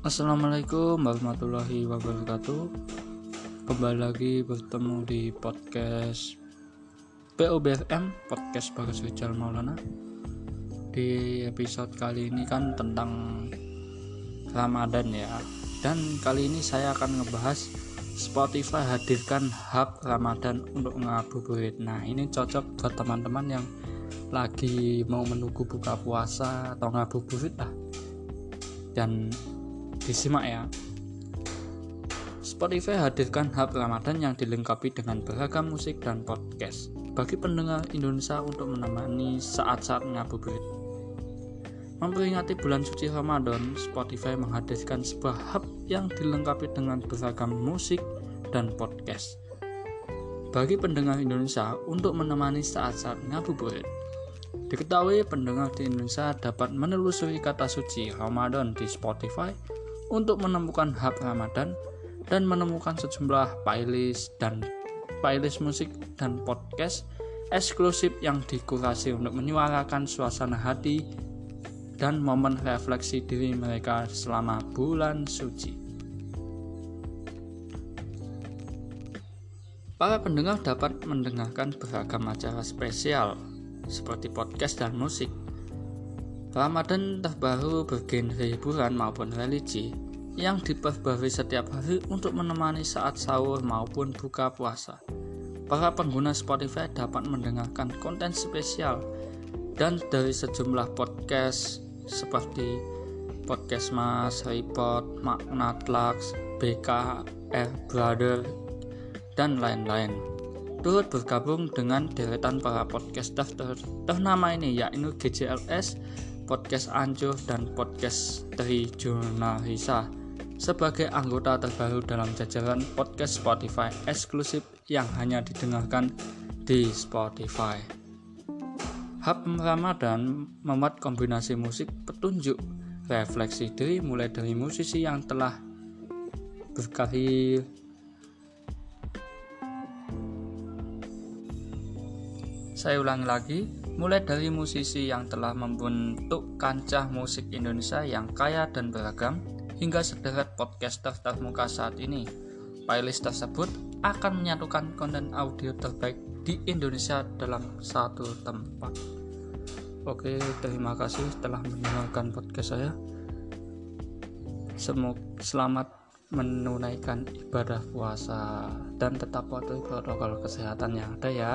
Assalamualaikum warahmatullahi wabarakatuh. Kembali lagi bertemu di podcast POBFM Podcast Bagas Rijal Maulana. Di episode kali ini kan tentang Ramadan ya. Dan kali ini saya akan ngebahas Spotify hadirkan hub Ramadan untuk ngabuburit. Nah ini cocok buat teman-teman yang lagi mau menunggu buka puasa atau ngabuburit lah. Dan disimak ya Spotify hadirkan hub Ramadan yang dilengkapi dengan beragam musik dan podcast bagi pendengar Indonesia untuk menemani saat-saat ngabuburit. Memperingati bulan suci Ramadan, Spotify menghadirkan sebuah hub yang dilengkapi dengan beragam musik dan podcast bagi pendengar Indonesia untuk menemani saat-saat ngabuburit. Diketahui pendengar di Indonesia dapat menelusuri kata suci Ramadan di Spotify untuk menemukan hub Ramadan dan menemukan sejumlah playlist dan playlist musik dan podcast eksklusif yang dikurasi untuk menyuarakan suasana hati dan momen refleksi diri mereka selama bulan suci. Para pendengar dapat mendengarkan beragam acara spesial seperti podcast dan musik Ramadan terbaru bergenre hiburan maupun religi yang diperbarui setiap hari untuk menemani saat sahur maupun buka puasa. Para pengguna Spotify dapat mendengarkan konten spesial dan dari sejumlah podcast seperti Podcast Mas, Report, Makna Tlaks, BK, Brother, dan lain-lain turut bergabung dengan deretan para podcaster ternama ini yaitu GJLS, podcast Anjo dan podcast Tri Jurnalisa sebagai anggota terbaru dalam jajaran podcast Spotify eksklusif yang hanya didengarkan di Spotify. Hub Ramadan memuat kombinasi musik petunjuk refleksi diri mulai dari musisi yang telah berkarir Saya ulangi lagi, mulai dari musisi yang telah membentuk kancah musik Indonesia yang kaya dan beragam, hingga sederet podcaster termuka saat ini. Playlist tersebut akan menyatukan konten audio terbaik di Indonesia dalam satu tempat. Oke, terima kasih telah mendengarkan podcast saya. Semoga selamat menunaikan ibadah puasa dan tetap patuhi protokol kesehatan yang ada ya.